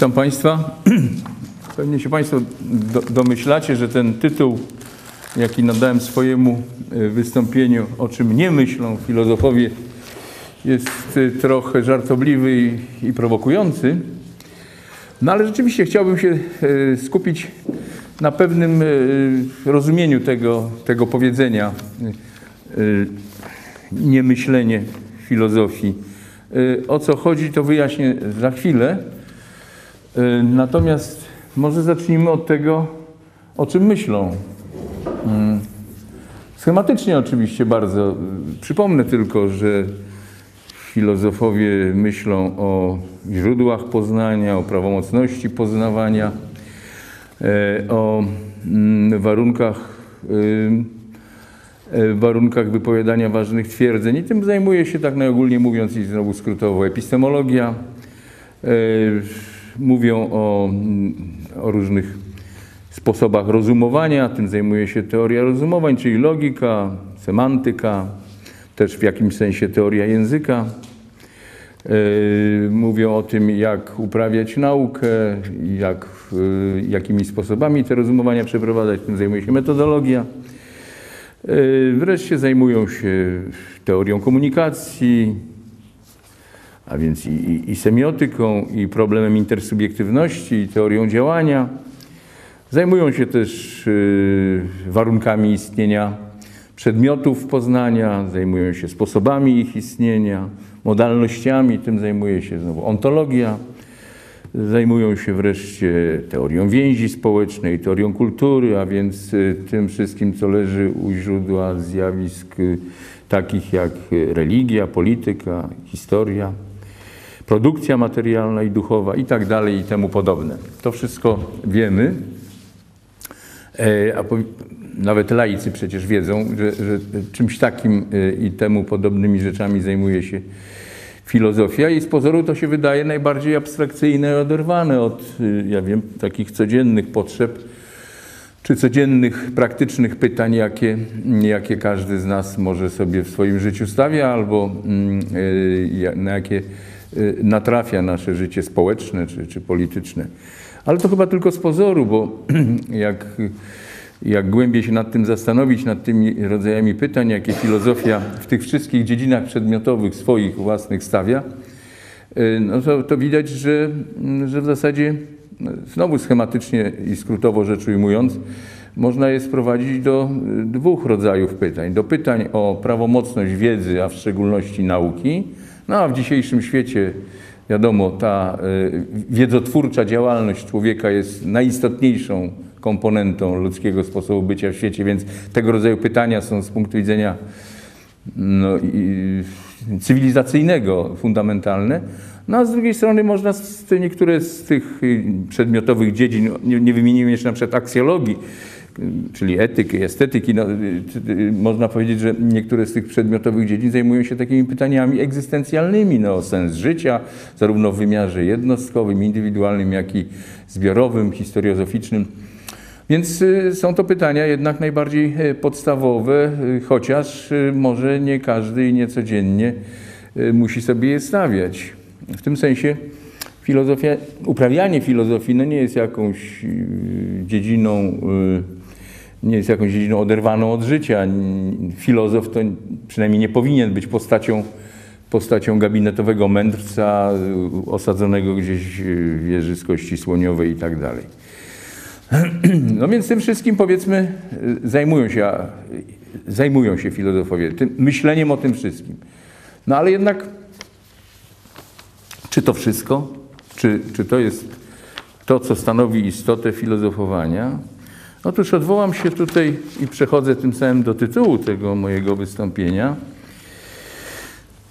Witam Państwa. Pewnie się Państwo do, domyślacie, że ten tytuł, jaki nadałem swojemu e, wystąpieniu, o czym nie myślą filozofowie, jest e, trochę żartobliwy i, i prowokujący. No ale rzeczywiście chciałbym się e, skupić na pewnym rozumieniu tego, tego powiedzenia niemyślenie filozofii. O co chodzi, to wyjaśnię za chwilę. Y, natomiast może zacznijmy od tego, o czym myślą. Mm. Schematycznie oczywiście bardzo. Przypomnę tylko, że filozofowie myślą o źródłach poznania, o prawomocności poznawania, e, o mm, warunkach, warunkach wypowiadania ważnych twierdzeń. I tym zajmuje się tak najogólniej mówiąc i znowu skrótowo epistemologia mówią o, o różnych sposobach rozumowania, tym zajmuje się teoria rozumowań, czyli logika, semantyka, też w jakimś sensie teoria języka. E, mówią o tym, jak uprawiać naukę, jak, jakimi sposobami te rozumowania przeprowadzać, tym zajmuje się metodologia. E, wreszcie zajmują się teorią komunikacji, a więc i, i, i semiotyką, i problemem intersubiektywności, i teorią działania. Zajmują się też y, warunkami istnienia przedmiotów poznania, zajmują się sposobami ich istnienia, modalnościami, tym zajmuje się znowu ontologia. Zajmują się wreszcie teorią więzi społecznej, teorią kultury, a więc y, tym wszystkim, co leży u źródła zjawisk y, takich jak religia, polityka, historia produkcja materialna i duchowa i tak dalej i temu podobne. To wszystko wiemy, e, a nawet laicy przecież wiedzą, że, że czymś takim e, i temu podobnymi rzeczami zajmuje się filozofia i z pozoru to się wydaje najbardziej abstrakcyjne i oderwane od, e, ja wiem, takich codziennych potrzeb czy codziennych, praktycznych pytań, jakie, jakie każdy z nas może sobie w swoim życiu stawia albo mm, na jakie natrafia nasze życie społeczne czy, czy polityczne. Ale to chyba tylko z pozoru, bo jak, jak głębiej się nad tym zastanowić, nad tymi rodzajami pytań, jakie filozofia w tych wszystkich dziedzinach przedmiotowych swoich własnych stawia, y, no to, to widać, że, że w zasadzie no, znowu schematycznie i skrótowo rzecz ujmując, można je sprowadzić do dwóch rodzajów pytań. Do pytań o prawomocność wiedzy, a w szczególności nauki, no a w dzisiejszym świecie, wiadomo, ta y, wiedzotwórcza działalność człowieka jest najistotniejszą komponentą ludzkiego sposobu bycia w świecie, więc tego rodzaju pytania są z punktu widzenia no, cywilizacyjnego fundamentalne. No a z drugiej strony można z, niektóre z tych y, przedmiotowych dziedzin, nie, nie wymieniłem jeszcze na przykład aksjologii, czyli etyki, estetyki, no, można powiedzieć, że niektóre z tych przedmiotowych dziedzin zajmują się takimi pytaniami egzystencjalnymi, no, sens życia, zarówno w wymiarze jednostkowym, indywidualnym, jak i zbiorowym, historiozoficznym. Więc y, są to pytania jednak najbardziej e, podstawowe, y, chociaż y, może nie każdy i nie codziennie musi sobie je stawiać. W tym sensie filozofia, uprawianie filozofii no nie jest jakąś dziedziną nie jest jakąś dziedziną oderwaną od życia. Filozof to przynajmniej nie powinien być postacią, postacią gabinetowego mędrca osadzonego gdzieś w wieży z kości słoniowej i tak dalej. No więc tym wszystkim powiedzmy zajmują się, zajmują się filozofowie, tym, myśleniem o tym wszystkim. No ale jednak czy to wszystko? Czy, czy to jest to, co stanowi istotę filozofowania? Otóż odwołam się tutaj i przechodzę tym samym do tytułu tego mojego wystąpienia.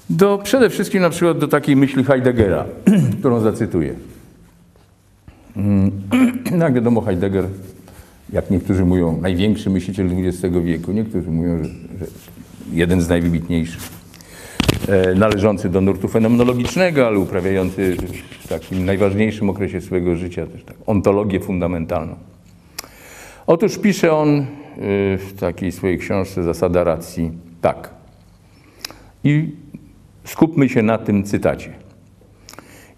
Do, przede wszystkim na przykład do takiej myśli Heideggera, którą zacytuję. Jak wiadomo, Heidegger, jak niektórzy mówią, największy myśliciel XX wieku, niektórzy mówią, że, że jeden z najwybitniejszych, e, należący do nurtu fenomenologicznego, ale uprawiający w takim najważniejszym okresie swojego życia też tak, ontologię fundamentalną. Otóż pisze on y, w takiej swojej książce Zasada racji tak. I skupmy się na tym cytacie.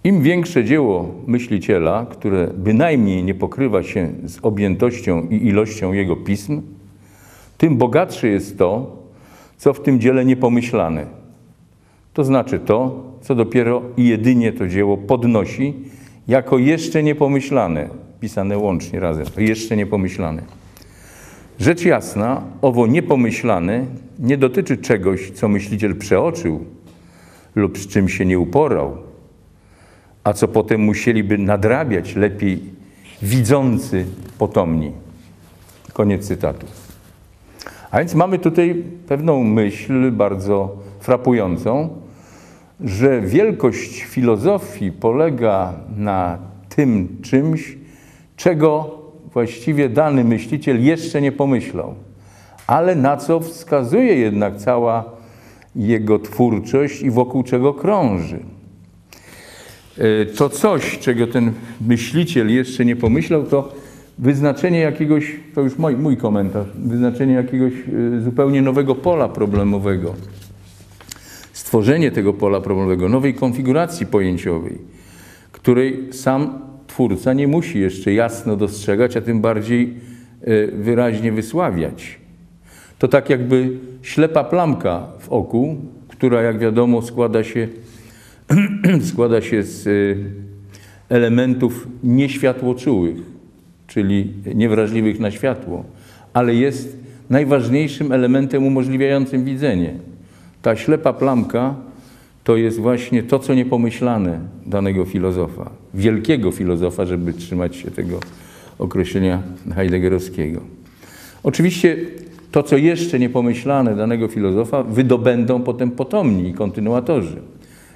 Im większe dzieło myśliciela, które bynajmniej nie pokrywa się z objętością i ilością jego pism, tym bogatsze jest to, co w tym dziele niepomyślane. To znaczy to, co dopiero i jedynie to dzieło podnosi jako jeszcze niepomyślane, pisane łącznie razem, jeszcze niepomyślane. Rzecz jasna, owo niepomyślane nie dotyczy czegoś, co myśliciel przeoczył lub z czym się nie uporał, a co potem musieliby nadrabiać lepiej widzący potomni. Koniec cytatu. A więc mamy tutaj pewną myśl bardzo frapującą, że wielkość filozofii polega na tym czymś, czego właściwie dany myśliciel jeszcze nie pomyślał, ale na co wskazuje jednak cała jego twórczość i wokół czego krąży. E, to coś, czego ten myśliciel jeszcze nie pomyślał, to wyznaczenie jakiegoś, to już mój, mój komentarz, wyznaczenie jakiegoś e, zupełnie nowego pola problemowego. Stworzenie tego pola problemowego, nowej konfiguracji pojęciowej, której sam twórca nie musi jeszcze jasno dostrzegać, a tym bardziej e, wyraźnie wysławiać. To tak jakby ślepa plamka w oku, która jak wiadomo składa się, składa się z e, elementów nieświatłoczułych, czyli niewrażliwych na światło, ale jest najważniejszym elementem umożliwiającym widzenie. Ta ślepa plamka to jest właśnie to, co niepomyślane danego filozofa, wielkiego filozofa, żeby trzymać się tego określenia heideggerowskiego. Oczywiście to, co jeszcze niepomyślane danego filozofa, wydobędą potem potomni i kontynuatorzy.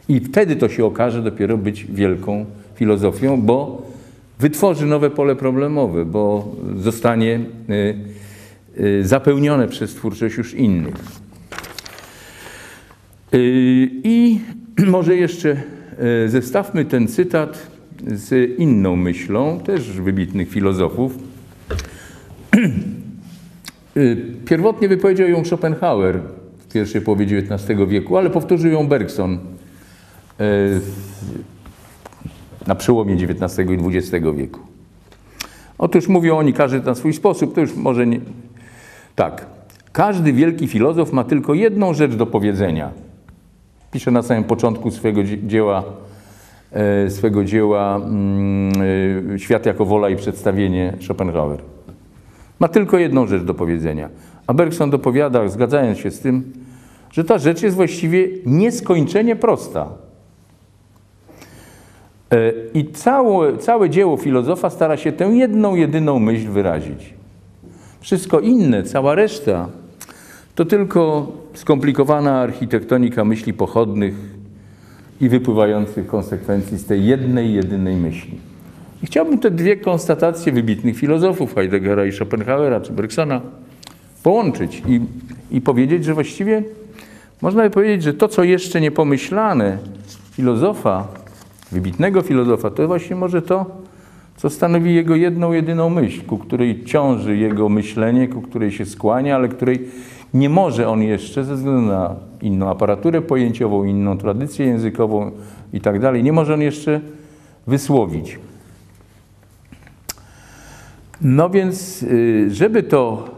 I wtedy to się okaże dopiero być wielką filozofią, bo wytworzy nowe pole problemowe, bo zostanie y, y, zapełnione przez twórczość już innych. Y, I może jeszcze zestawmy ten cytat z inną myślą, też wybitnych filozofów. Pierwotnie wypowiedział ją Schopenhauer w pierwszej połowie XIX wieku, ale powtórzył ją Bergson na przełomie XIX i XX wieku. Otóż mówią oni każdy na swój sposób, to już może nie. Tak. Każdy wielki filozof ma tylko jedną rzecz do powiedzenia. Pisze na samym początku swego dzieła, swego dzieła mm, e, Świat jako wola i przedstawienie Schopenhauer. Ma tylko jedną rzecz do powiedzenia. A Bergson dopowiada, zgadzając się z tym, że ta rzecz jest właściwie nieskończenie prosta. E, I całe, całe dzieło filozofa stara się tę jedną, jedyną myśl wyrazić. Wszystko inne, cała reszta, to tylko skomplikowana architektonika myśli pochodnych i wypływających konsekwencji z tej jednej, jedynej myśli. I chciałbym te dwie konstatacje wybitnych filozofów, Heideggera i Schopenhauera, czy Bergsona, połączyć i, i powiedzieć, że właściwie można by powiedzieć, że to, co jeszcze niepomyślane filozofa, wybitnego filozofa, to właśnie może to, co stanowi jego jedną, jedyną myśl, ku której ciąży jego myślenie, ku której się skłania, ale której nie może on jeszcze, ze względu na inną aparaturę pojęciową, inną tradycję językową i tak dalej, nie może on jeszcze wysłowić. No więc, y, żeby to,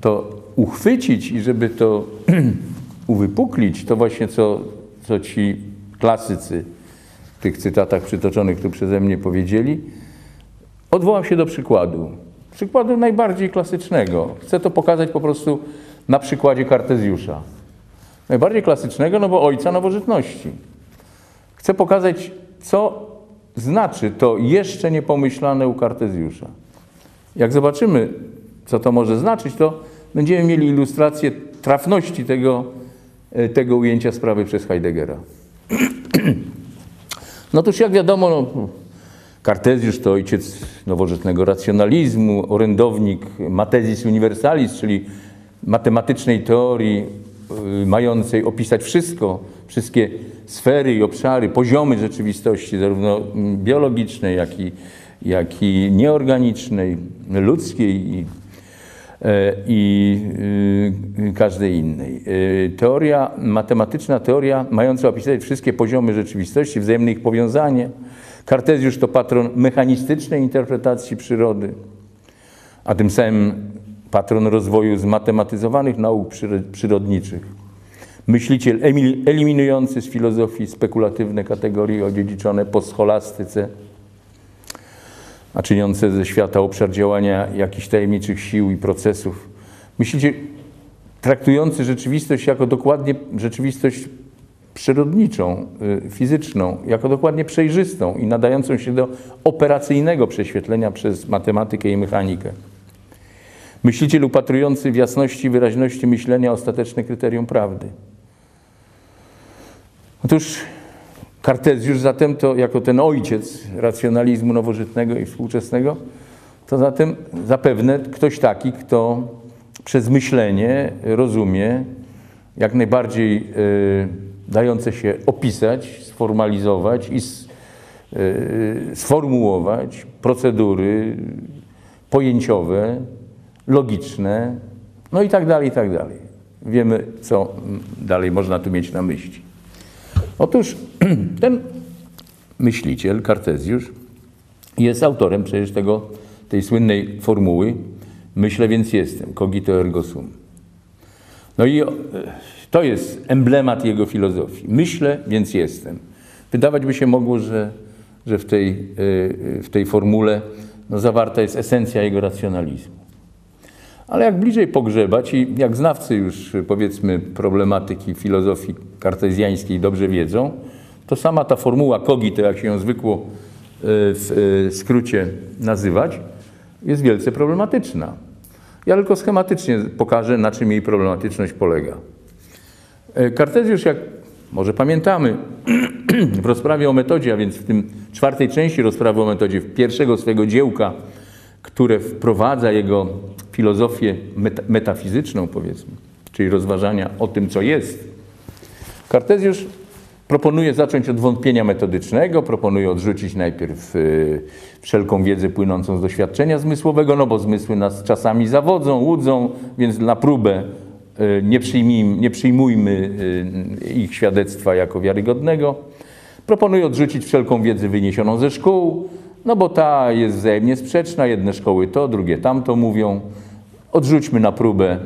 to uchwycić i żeby to uwypuklić, to właśnie co, co ci klasycy w tych cytatach przytoczonych tu przeze mnie powiedzieli, odwołam się do przykładu. Przykładu najbardziej klasycznego. Chcę to pokazać po prostu na przykładzie Kartezjusza. Najbardziej klasycznego, no bo ojca nowożytności. Chcę pokazać, co znaczy to jeszcze niepomyślane u Kartezjusza. Jak zobaczymy, co to może znaczyć, to będziemy mieli ilustrację trafności tego, e, tego ujęcia sprawy przez Heideggera. No toż jak wiadomo, no, Kartezjusz to ojciec nowożytnego racjonalizmu, orędownik Mathesis Universalis, czyli matematycznej teorii y, mającej opisać wszystko, wszystkie sfery i obszary, poziomy rzeczywistości, zarówno biologicznej, jak i, jak i nieorganicznej, ludzkiej. e, i y, każdej innej. E, Teoria, matematyczna teoria mająca opisać wszystkie poziomy rzeczywistości, wzajemne ich powiązanie. Kartezjusz to patron mechanistycznej interpretacji przyrody, a tym samym patron rozwoju zmatematyzowanych nauk przyro- przyrodniczych. Myśliciel eliminujący z filozofii spekulatywne kategorie odziedziczone po scholastyce, a czyniące ze świata obszar działania jakichś tajemniczych sił i procesów. Myśliciel traktujący rzeczywistość jako dokładnie rzeczywistość przyrodniczą, y, fizyczną, jako dokładnie przejrzystą i nadającą się do operacyjnego prześwietlenia przez matematykę i mechanikę. Myśliciel upatrujący w jasności i wyraźności myślenia ostateczne kryterium prawdy. Otóż Kartezjusz zatem to jako ten ojciec racjonalizmu nowożytnego i współczesnego, to zatem zapewne ktoś taki, kto przez myślenie rozumie jak najbardziej y, dające się opisać, sformalizować i s, y, sformułować procedury pojęciowe, logiczne, no i tak dalej, i tak dalej. Wiemy, co dalej można tu mieć na myśli. Otóż ten myśliciel, Kartezjusz, jest autorem przecież tego, tej słynnej formuły myślę, więc jestem, cogito ergo sum. No i to jest emblemat jego filozofii. Myślę, więc jestem. Wydawać by się mogło, że, że w, tej, w tej formule no, zawarta jest esencja jego racjonalizmu. Ale jak bliżej pogrzebać i jak znawcy już powiedzmy problematyki filozofii kartezjańskiej dobrze wiedzą, to sama ta formuła cogito, jak się ją zwykło w skrócie nazywać, jest wielce problematyczna. Ja tylko schematycznie pokażę, na czym jej problematyczność polega. Kartezjusz, jak może pamiętamy, w rozprawie o metodzie, a więc w tym czwartej części rozprawy o metodzie, pierwszego swojego dziełka, które wprowadza jego filozofię metafizyczną, powiedzmy, czyli rozważania o tym, co jest. Kartezjusz proponuje zacząć od wątpienia metodycznego, proponuje odrzucić najpierw y, wszelką wiedzę płynącą z doświadczenia zmysłowego, no bo zmysły nas czasami zawodzą, łudzą, więc na próbę y, nie, przyjmijmy, nie przyjmujmy y, ich świadectwa jako wiarygodnego. Proponuje odrzucić wszelką wiedzę wyniesioną ze szkół, no bo ta jest wzajemnie sprzeczna, jedne szkoły to, drugie tamto mówią. Odrzućmy na próbę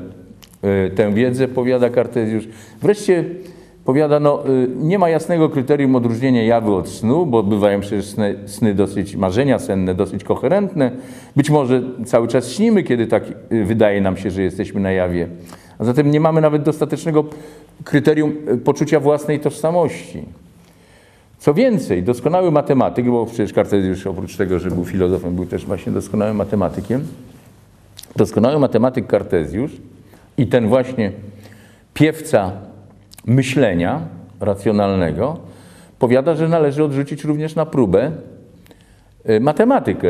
tę wiedzę, powiada Kartezjusz. Wreszcie powiada, no nie ma jasnego kryterium odróżnienia jawy od snu, bo bywają przecież sny, sny dosyć, marzenia senne dosyć koherentne. Być może cały czas śnimy, kiedy tak wydaje nam się, że jesteśmy na jawie. A zatem nie mamy nawet dostatecznego kryterium poczucia własnej tożsamości. Co więcej, doskonały matematyk, bo przecież Kartezjusz oprócz tego, że był filozofem, był też właśnie doskonałym matematykiem, doskonały matematyk Kartezjusz i ten właśnie piewca myślenia racjonalnego powiada, że należy odrzucić również na próbę matematykę,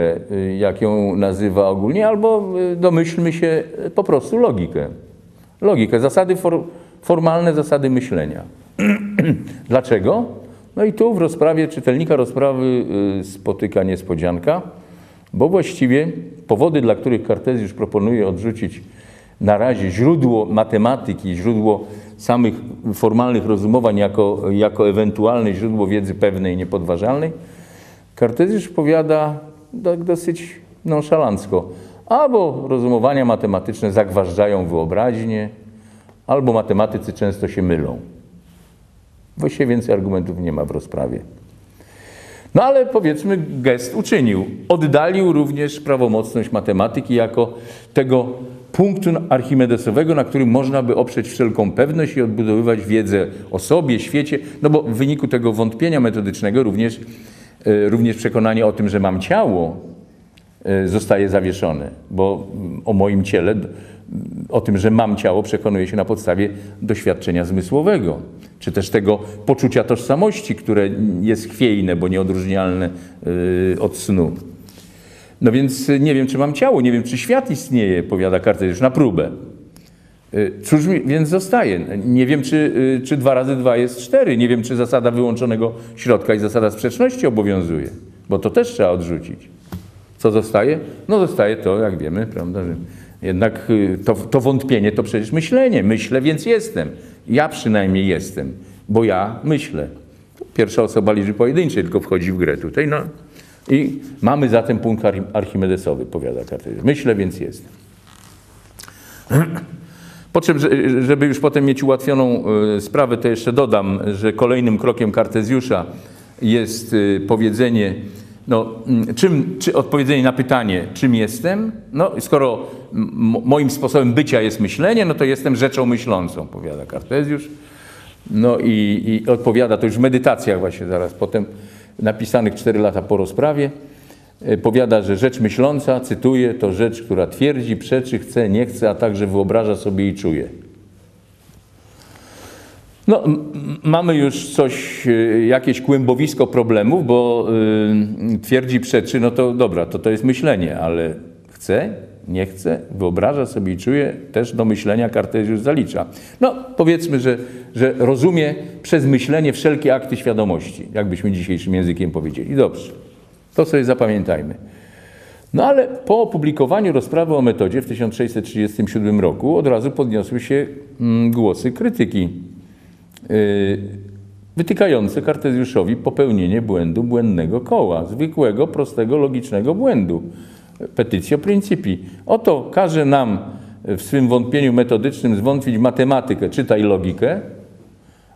jak ją nazywa ogólnie, albo domyślmy się po prostu logikę. Logikę, zasady for, formalne, zasady myślenia. Dlaczego? No i tu w rozprawie czytelnika rozprawy spotyka niespodzianka, bo właściwie powody, dla których Kartezjusz proponuje odrzucić na razie źródło matematyki, źródło samych formalnych rozumowań jako, jako ewentualne źródło wiedzy pewnej, niepodważalnej, Kartezjusz powiada tak dosyć nonszalancko. Albo rozumowania matematyczne zagważdżają wyobraźnię, albo matematycy często się mylą. Właściwie więcej argumentów nie ma w rozprawie. No ale powiedzmy, gest uczynił. Oddalił również prawomocność matematyki jako tego punktu archimedesowego, na którym można by oprzeć wszelką pewność i odbudowywać wiedzę o sobie, świecie, no bo w wyniku tego wątpienia metodycznego również, również przekonanie o tym, że mam ciało, zostaje zawieszone, bo o moim ciele, o tym, że mam ciało, przekonuje się na podstawie doświadczenia zmysłowego, czy też tego poczucia tożsamości, które jest chwiejne, bo nieodróżnialne od snu. No więc nie wiem, czy mam ciało, nie wiem, czy świat istnieje, powiada Kartezjusz, na próbę. Cóż mi więc zostaje? Nie wiem, czy, czy dwa razy dwa jest cztery. Nie wiem, czy zasada wyłączonego środka i zasada sprzeczności obowiązuje, bo to też trzeba odrzucić. Co zostaje? No zostaje to, jak wiemy, prawda, że Jednak y, to, to wątpienie to przecież myślenie. Myślę, więc jestem. Ja przynajmniej jestem, bo ja myślę. Pierwsza osoba liczby pojedynczej tylko wchodzi w grę tutaj. No. I mamy zatem punkt archi- archimedesowy, powiada Kartezjusz. Myślę, więc jestem. Po czym, że- żeby już potem mieć ułatwioną y, sprawę, to jeszcze dodam, że kolejnym krokiem Kartezjusza jest y, powiedzenie, no, mm, czym, czy odpowiedzenie na pytanie, czym jestem. No, skoro moim sposobem bycia jest myślenie, no to jestem rzeczą myślącą, powiada Kartezjusz. No i, i odpowiada to już w medytacjach właśnie zaraz potem, napisanych cztery lata po rozprawie. E, Powiada, że rzecz myśląca, cytuję, to rzecz, która twierdzi, przeczy, chce, nie chce, a także wyobraża sobie i czuje. No, mamy już coś, y, jakieś kłębowisko problemów, bo y, twierdzi, przeczy, no to dobra, to to jest myślenie, ale chce, nie chce, wyobraża sobie i czuje, też do myślenia Kartezjusz zalicza. No, powiedzmy, że, że rozumie przez myślenie wszelkie akty świadomości, jakbyśmy dzisiejszym językiem powiedzieli. Dobrze, to sobie zapamiętajmy. No ale po opublikowaniu rozprawy o metodzie w 1637 roku od razu podniosły się mm, głosy krytyki wytykające Kartezjuszowi popełnienie błędu błędnego koła, zwykłego, prostego, logicznego błędu. Petycjo principi. Oto każe nam w swym wątpieniu metodycznym zwątpić matematykę, czytaj logikę,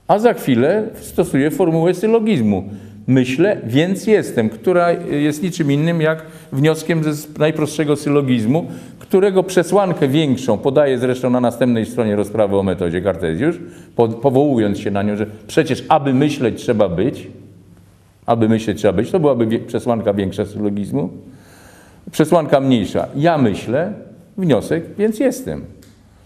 a za chwilę stosuje formułę sylogizmu. Myślę, więc jestem, która jest niczym innym jak wnioskiem ze najprostszego sylogizmu, którego przesłankę większą podaje zresztą na następnej stronie rozprawy o metodzie Kartezjusz, po- powołując się na nią, że przecież aby myśleć trzeba być, aby myśleć trzeba być, to byłaby przesłanka większa sylogizmu. Przesłanka mniejsza, ja myślę, wniosek, więc jestem.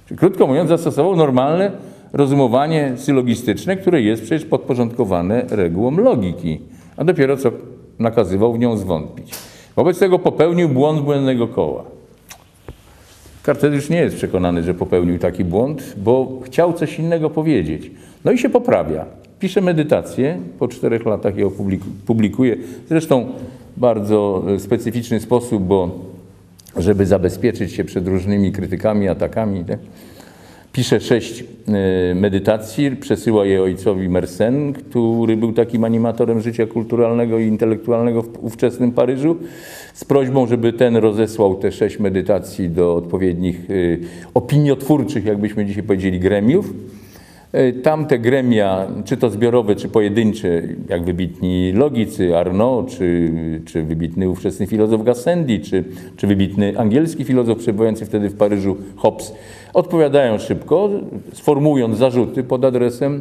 Czyli krótko mówiąc, zastosował normalne rozumowanie sylogistyczne, które jest przecież podporządkowane regułom logiki, a dopiero co nakazywał w nią zwątpić. Wobec tego popełnił błąd błędnego koła. Kartezjusz nie jest przekonany, że popełnił taki błąd, bo chciał coś innego powiedzieć. No i się poprawia. Pisze medytację, po czterech latach je publikuje. Zresztą bardzo e, specyficzny sposób, bo żeby zabezpieczyć się przed różnymi krytykami, atakami, tak? Pisze sześć e, medytacji, przesyła je ojcowi Mersenne, który był takim animatorem życia kulturalnego i intelektualnego w ówczesnym Paryżu, z prośbą, żeby ten rozesłał te sześć medytacji do odpowiednich e, opiniotwórczych, jakbyśmy dzisiaj powiedzieli, gremiów. E, Tamte gremia, czy to zbiorowe, czy pojedyncze, jak wybitni logicy, Arnaud, czy, czy wybitny ówczesny filozof Gassendi, czy, czy wybitny angielski filozof przebywający wtedy w Paryżu, Hobbes, odpowiadają szybko, sformułując zarzuty pod adresem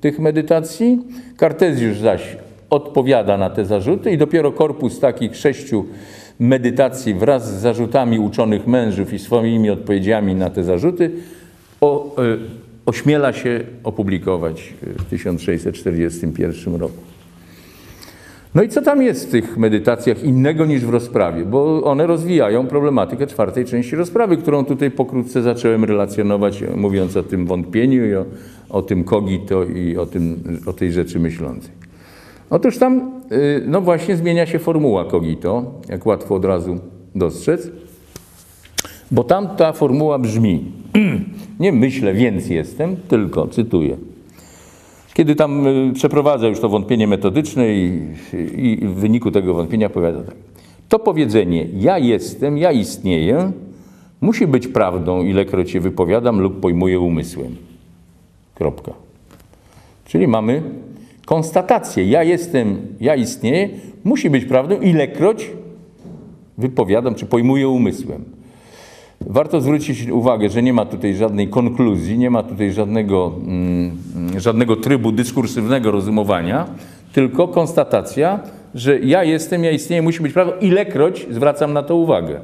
tych medytacji. Kartezjusz zaś odpowiada na te zarzuty i dopiero korpus takich sześciu medytacji wraz z zarzutami uczonych mężów i swoimi odpowiedziami na te zarzuty o, e, ośmiela się opublikować w 1641 roku. No i co tam jest w tych medytacjach innego niż w rozprawie? Bo one rozwijają problematykę czwartej części rozprawy, którą tutaj pokrótce zacząłem relacjonować, mówiąc o tym wątpieniu i o, o tym kogito i o, tym, o tej rzeczy myślącej. Otóż tam, y, no właśnie, zmienia się formuła kogito, jak łatwo od razu dostrzec, bo tam ta formuła brzmi: Nie myślę, więc jestem, tylko cytuję. Kiedy tam y, przeprowadza już to wątpienie metodyczne i, i w wyniku tego wątpienia powiada tak. To powiedzenie ja jestem, ja istnieję musi być prawdą, ilekroć je wypowiadam lub pojmuję umysłem. Kropka. Czyli mamy konstatację ja jestem, ja istnieję musi być prawdą, ilekroć wypowiadam czy pojmuję umysłem. Warto zwrócić uwagę, że nie ma tutaj żadnej konkluzji, nie ma tutaj żadnego, mm, żadnego trybu dyskursywnego rozumowania, tylko konstatacja, że ja jestem, ja istnieję, musi być prawdą, ilekroć zwracam na to uwagę.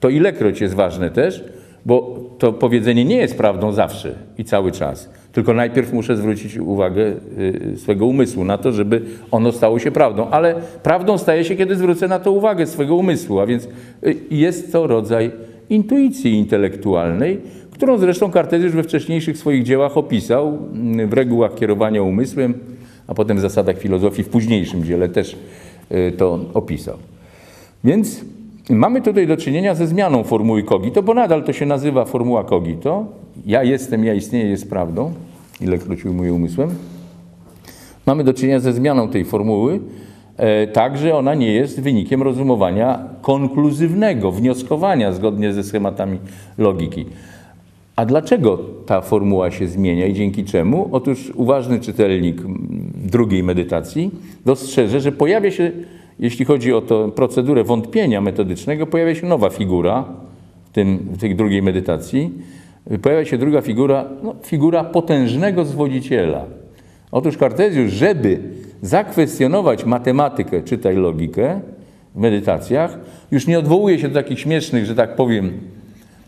To ilekroć jest ważne też, bo to powiedzenie nie jest prawdą zawsze i cały czas. Tylko najpierw muszę zwrócić uwagę y, swego umysłu na to, żeby ono stało się prawdą. Ale prawdą staje się, kiedy zwrócę na to uwagę swego umysłu, a więc y, jest to rodzaj intuicji intelektualnej, którą zresztą Kartezjusz we wcześniejszych swoich dziełach opisał mm, w regułach kierowania umysłem, a potem w zasadach filozofii w późniejszym dziele też y, to opisał. Więc mamy tutaj do czynienia ze zmianą formuły cogito, bo nadal to się nazywa formuła cogito. Ja jestem, ja istnieję jest prawdą, ilekroć ujmuję umysłem. Mamy do czynienia ze zmianą tej formuły, e, tak, że ona nie jest wynikiem rozumowania konkluzywnego, wnioskowania zgodnie ze schematami logiki. A dlaczego ta formuła się zmienia i dzięki czemu? Otóż uważny czytelnik drugiej medytacji dostrzeże, że pojawia się, jeśli chodzi o tę procedurę wątpienia metodycznego, pojawia się nowa figura w, tym, w tej drugiej medytacji. Pojawia się druga figura, no, figura potężnego zwodziciela. Otóż Kartezjusz, żeby zakwestionować matematykę, czytaj logikę w medytacjach, już nie odwołuje się do takich śmiesznych, że tak powiem,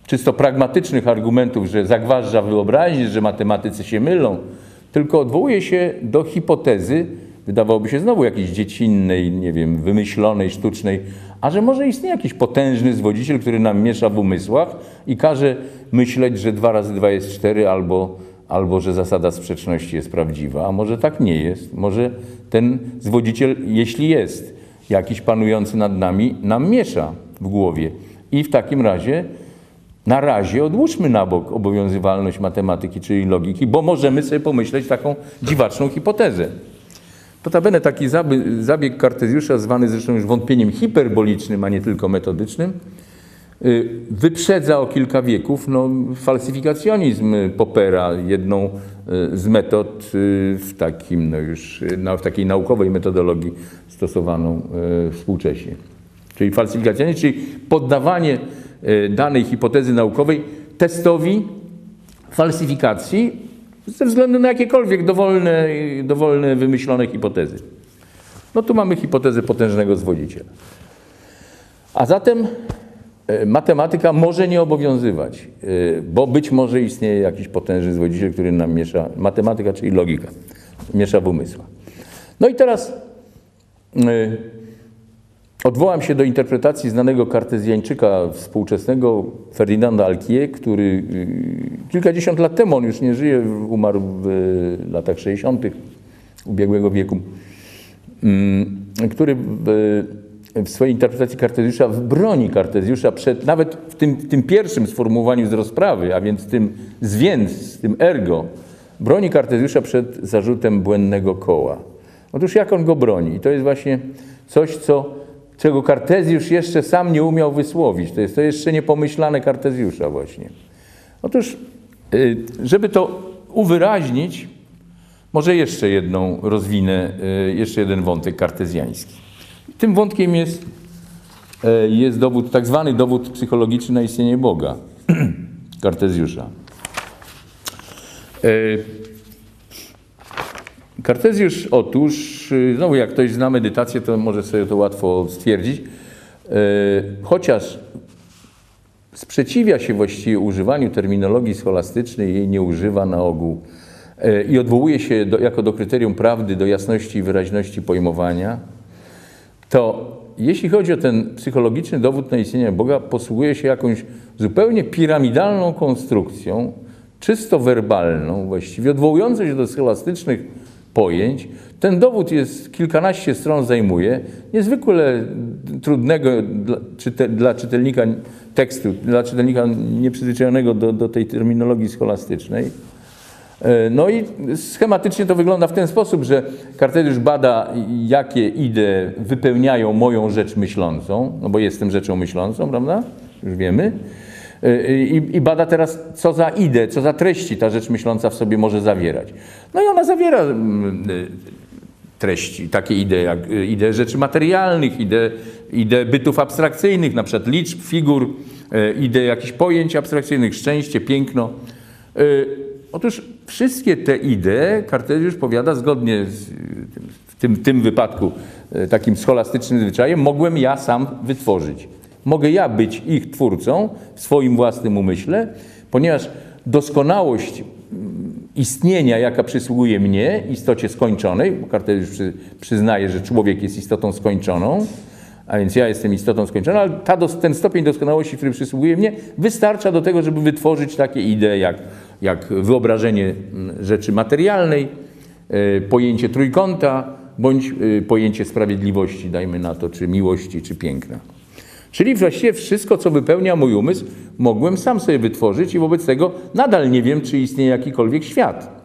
czysto pragmatycznych argumentów, że zagważdża wyobraźnię, że matematycy się mylą, tylko odwołuje się do hipotezy, wydawałoby się znowu jakiejś dziecinnej, nie wiem, wymyślonej, sztucznej, a że może istnieje jakiś potężny zwodziciel, który nam miesza w umysłach i każe myśleć, że dwa razy dwa jest cztery albo, albo że zasada sprzeczności jest prawdziwa, a może tak nie jest. Może ten zwodziciel, jeśli jest jakiś panujący nad nami, nam miesza w głowie. I w takim razie na razie odłóżmy na bok obowiązywalność matematyki, czyli logiki, bo możemy sobie pomyśleć taką dziwaczną hipotezę. Notabene taki zabieg Kartezjusza, zwany zresztą już wątpieniem hiperbolicznym, a nie tylko metodycznym, wyprzedza o kilka wieków no, falsyfikacjonizm Popera, jedną y, z metod y, w, takim, no już, w takiej naukowej metodologii stosowaną współcześnie. Czyli falsyfikacjonizm, czyli poddawanie danej hipotezy naukowej testowi falsyfikacji ze względu na jakiekolwiek dowolne, dowolne wymyślone hipotezy. No tu mamy hipotezę potężnego zwodziciela. A zatem matematyka może nie obowiązywać, e, bo być może istnieje jakiś potężny zwodziciel, który nam miesza, matematyka, czyli logika, miesza w. No i teraz Odwołam się do interpretacji znanego kartezjańczyka współczesnego Ferdinanda Alquier, który kilkadziesiąt lat temu, on już nie żyje, umarł w latach 60. ubiegłego wieku, mm, który w, swojej interpretacji Kartezjusza broni Kartezjusza przed, nawet w tym, tym pierwszym sformułowaniu z rozprawy, a więc tym z więc, tym ergo, broni Kartezjusza przed zarzutem błędnego koła. Otóż jak on go broni? I to jest właśnie coś, co czego Kartezjusz jeszcze sam nie umiał wysłowić. To jest to jeszcze niepomyślane Kartezjusza właśnie. Otóż, y, żeby to uwyraźnić, może jeszcze jedną rozwinę, y, jeszcze jeden wątek kartezjański. Tym wątkiem jest, y, jest dowód, tak zwany dowód psychologiczny na istnienie Boga, Kartezjusza. Kartezjusz otóż, y, znowu jak ktoś zna medytację, to może sobie to łatwo stwierdzić, y, chociaż sprzeciwia się właściwie używaniu terminologii scholastycznej, jej nie używa na ogół i odwołuje się do, jako do kryterium prawdy do jasności i wyraźności pojmowania, to jeśli chodzi o ten psychologiczny dowód na istnienie Boga, posługuje się jakąś zupełnie piramidalną konstrukcją, czysto werbalną, właściwie odwołującą się do scholastycznych pojęć. Ten dowód jest kilkanaście stron zajmuje, niezwykle trudnego dla, czyte, dla czytelnika tekstu, dla czytelnika nieprzyzwyczajonego do, do tej terminologii scholastycznej. E, no i schematycznie to wygląda w ten sposób, że Kartezjusz bada, jakie idee wypełniają moją rzecz myślącą, no bo jestem rzeczą myślącą, prawda? Już wiemy. Y, I, I, bada teraz, co za ideę, co za treści ta rzecz myśląca w sobie może zawierać. No i ona zawiera mm, treści, takie idee jak idee rzeczy materialnych, idee, idee bytów abstrakcyjnych, na przykład liczb, figur, idee jakichś pojęć abstrakcyjnych, szczęście, piękno. Otóż wszystkie te idee Kartezjusz powiada zgodnie z tym, w tym, tym wypadku takim scholastycznym zwyczajem, mogłem ja sam wytworzyć. Mogę ja być ich twórcą w swoim własnym umyśle, ponieważ doskonałość mm, istnienia, jaka przysługuje mnie, istocie skończonej, bo Kartezjusz przy, przyznaje, że człowiek jest istotą skończoną, a więc ja jestem istotą skończoną, ale ta, ten stopień doskonałości, który przysługuje mnie, wystarcza do tego, żeby wytworzyć takie idee jak, jak wyobrażenie rzeczy materialnej, e, pojęcie trójkąta, bądź e, pojęcie sprawiedliwości, dajmy na to, czy miłości, czy piękna. Czyli właściwie wszystko, co wypełnia mój umysł, mogłem sam sobie wytworzyć i wobec tego nadal nie wiem, czy istnieje jakikolwiek świat.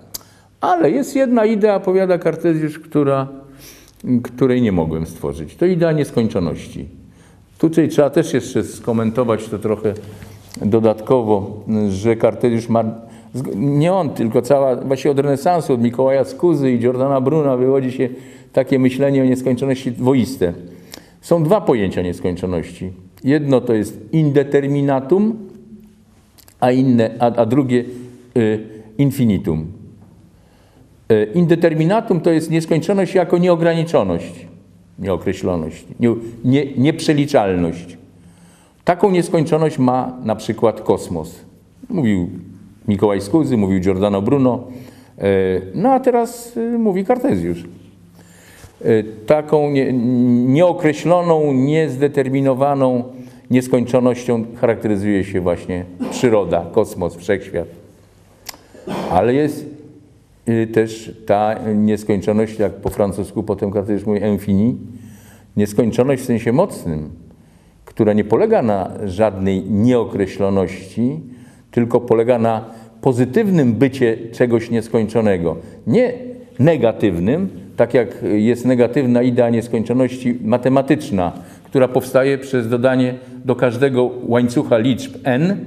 Ale jest jedna idea, powiada Kartezjusz, która, której nie mogłem stworzyć. To idea nieskończoności. Tutaj trzeba też jeszcze skomentować to trochę dodatkowo, że Kartezjusz ma, nie on, tylko cała, właśnie od renesansu, od Mikołaja Skuzy i Giordana Bruna wywodzi się takie myślenie o nieskończoności dwoiste. Są dwa pojęcia nieskończoności. Jedno to jest indeterminatum, a, inne, a, a drugie y, infinitum. Y, indeterminatum to jest nieskończoność jako nieograniczoność, nieokreśloność, nie, nie, nieprzeliczalność. Taką nieskończoność ma na przykład kosmos. Mówił Mikołaj Skuzy, mówił Giordano Bruno, y, no a teraz y, mówi Kartezjusz. Y, taką nie, nieokreśloną, niezdeterminowaną nieskończonością charakteryzuje się właśnie przyroda, kosmos, wszechświat. Ale jest też ta nieskończoność, jak po francusku potem Kartezjusz mówi infini, nieskończoność w sensie mocnym, która nie polega na żadnej nieokreśloności, tylko polega na pozytywnym bycie czegoś nieskończonego. Nie negatywnym, tak jak jest negatywna idea nieskończoności matematyczna, która powstaje przez dodanie do każdego łańcucha liczb n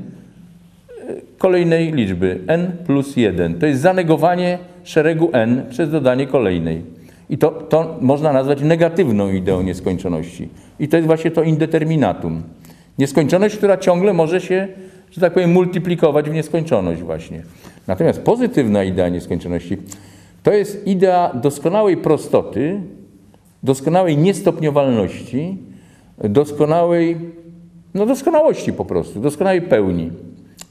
kolejnej liczby n plus 1. To jest zanegowanie szeregu n przez dodanie kolejnej. I to, to można nazwać negatywną ideą nieskończoności. I to jest właśnie to indeterminatum. Nieskończoność, która ciągle może się, że tak powiem, multiplikować w nieskończoność właśnie. Natomiast pozytywna idea nieskończoności to jest idea doskonałej prostoty, doskonałej niestopniowalności, doskonałej, no doskonałości po prostu, doskonałej pełni.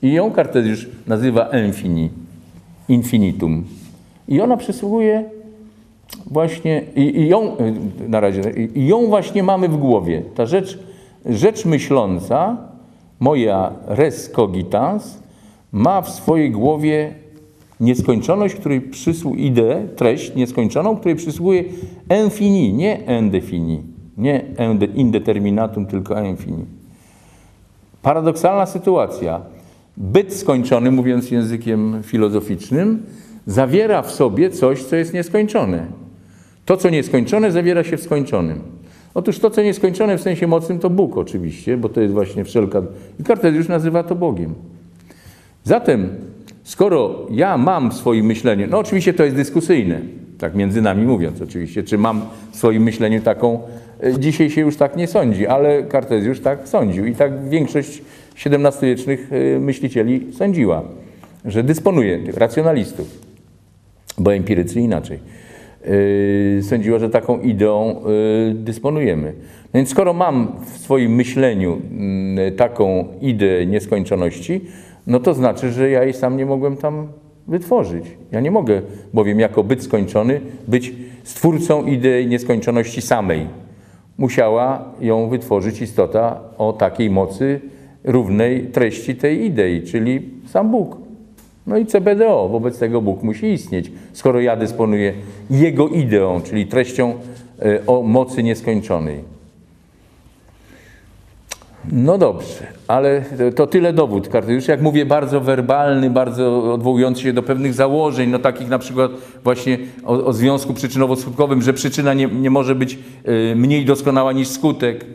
I ją Kartezjusz nazywa infini, infinitum. I ona przysługuje właśnie, i, i ją, na razie, i ją właśnie mamy w głowie. Ta rzecz, rzecz myśląca, moja res cogitans, ma w swojej głowie nieskończoność, której przysługuje ideę, treść nieskończoną, której przysługuje infini, nie indefini, nie indeterminatum, tylko infini. Paradoksalna sytuacja. Byt skończony, mówiąc językiem filozoficznym, zawiera w sobie coś, co jest nieskończone. To, co nieskończone, zawiera się w skończonym. Otóż to, co nieskończone w sensie mocnym, to Bóg oczywiście, bo to jest właśnie wszelka... I Kartezjusz nazywa to Bogiem. Zatem skoro ja mam w swoim myśleniu, no oczywiście to jest dyskusyjne, tak między nami mówiąc oczywiście, czy mam w swoim myśleniu taką, e, dzisiaj się już tak nie sądzi, ale Kartezjusz tak sądził i tak większość XVII-wiecznych e, myślicieli sądziła, że dysponuje, racjonalistów, bo empirycy inaczej, sądziła, że taką ideą dysponujemy. No więc skoro mam w swoim myśleniu mm, taką ideę nieskończoności, no to znaczy, że ja jej sam nie mogłem tam wytworzyć. Ja nie mogę, bowiem jako byt skończony, być stwórcą idei nieskończoności samej. Musiała ją wytworzyć istota o takiej mocy równej treści tej idei, czyli sam Bóg. No i CBDO, wobec tego Bóg musi istnieć, skoro ja dysponuję Jego ideą, czyli treścią e, o mocy nieskończonej. No dobrze, ale to tyle dowód Już Jak mówię, bardzo werbalny, bardzo odwołujący się do pewnych założeń, no takich na przykład właśnie o, o związku przyczynowo-skutkowym, że przyczyna nie, nie może być y, mniej doskonała niż skutek.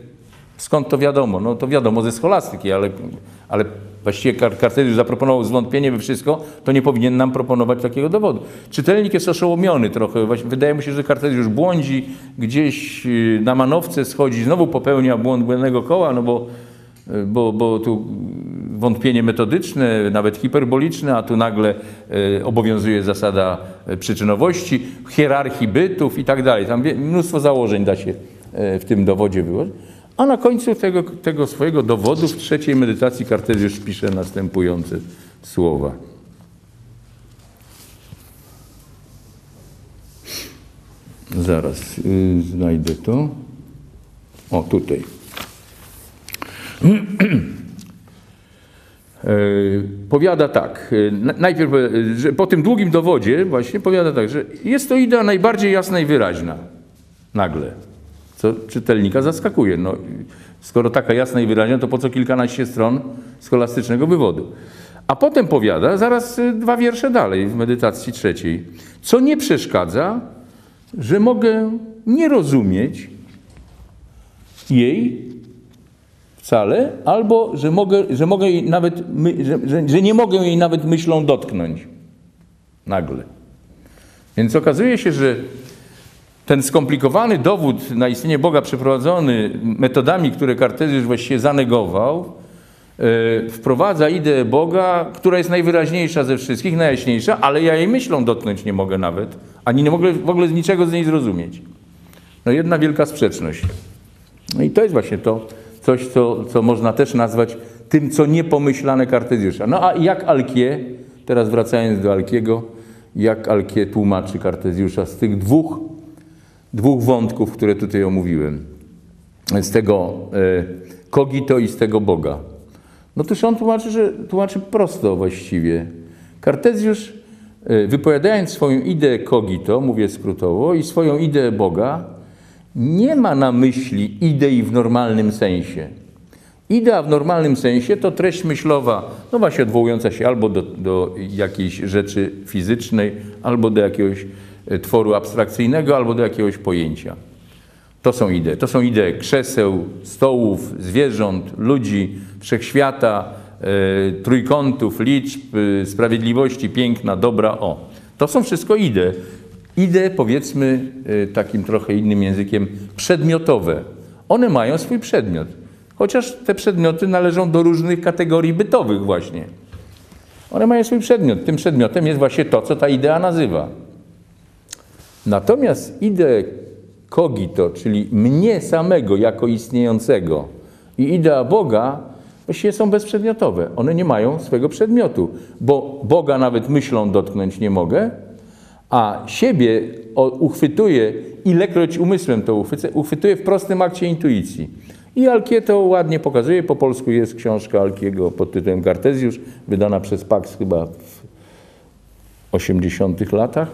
Skąd to wiadomo? No to wiadomo ze scholastyki, ale, ale właściwie Kartezjusz zaproponował zwątpienie we wszystko, to nie powinien nam proponować takiego dowodu. Czytelnik jest oszołomiony trochę. Wydaje mu się, że Kartezjusz błądzi, gdzieś y, na manowce schodzi, znowu popełnia błąd błędnego koła, no bo, y, bo, bo tu wątpienie metodyczne, nawet hiperboliczne, a tu nagle y, obowiązuje zasada przyczynowości, hierarchii bytów i tak dalej. Tam mnóstwo założeń da się w tym dowodzie wyłożyć. A na końcu tego, tego swojego dowodu w trzeciej medytacji Kartezjusz pisze następujące słowa. Zaraz yy, znajdę to. O, tutaj. Yy, powiada tak, yy, najpierw, yy, że po tym długim dowodzie właśnie powiada tak, że jest to idea najbardziej jasna i wyraźna. Nagle co czytelnika zaskakuje. No, skoro taka jasna i wyraźna, to po co kilkanaście stron scholastycznego wywodu? A potem powiada, zaraz y, dwa wiersze dalej w medytacji trzeciej, co nie przeszkadza, że mogę nie rozumieć jej wcale, albo że, mogę, że, mogę jej nawet, że, że, że nie mogę jej nawet myślą dotknąć. Nagle. Więc okazuje się, że ten skomplikowany dowód na istnienie Boga przeprowadzony metodami, które Kartezjusz właściwie zanegował, yy, wprowadza ideę Boga, która jest najwyraźniejsza ze wszystkich, najjaśniejsza, ale ja jej myślą dotknąć nie mogę nawet, ani nie mogę w ogóle niczego z niej zrozumieć. No jedna wielka sprzeczność. No i to jest właśnie to, coś, co, co można też nazwać tym, co niepomyślane Kartezjusza. No a jak Alkie, teraz wracając do Alkiego, jak Alkie tłumaczy Kartezjusza z tych dwóch, dwóch wątków, które tutaj omówiłem. Z tego e, kogito i z tego Boga. No toż on tłumaczy, że tłumaczy prosto właściwie. Kartezjusz e, wypowiadając swoją ideę kogito, mówię skrótowo, i swoją ideę Boga, nie ma na myśli idei w normalnym sensie. Idea w normalnym sensie to treść myślowa, no właśnie odwołująca się albo do, do jakiejś rzeczy fizycznej, albo do jakiegoś tworu abstrakcyjnego, albo do jakiegoś pojęcia. To są idee. To są idee krzeseł, stołów, zwierząt, ludzi, wszechświata, e, trójkątów, liczb, e, sprawiedliwości, piękna, dobra. O, to są wszystko idee. Idee, powiedzmy e, takim trochę innym językiem, przedmiotowe. One mają swój przedmiot. Chociaż te przedmioty należą do różnych kategorii bytowych właśnie. One mają swój przedmiot. Tym przedmiotem jest właśnie to, co ta idea nazywa. Natomiast ideę kogito, czyli mnie samego jako istniejącego i idea Boga, właściwie są bezprzedmiotowe. One nie mają swojego przedmiotu, bo Boga nawet myślą dotknąć nie mogę, a siebie uchwytuję, ilekroć umysłem to uchwycę, uchwytuję w prostym akcie intuicji. I Alkie to ładnie pokazuje. Po polsku jest książka Alkiego pod tytułem Kartezjusz, wydana przez Pax chyba w 80 latach.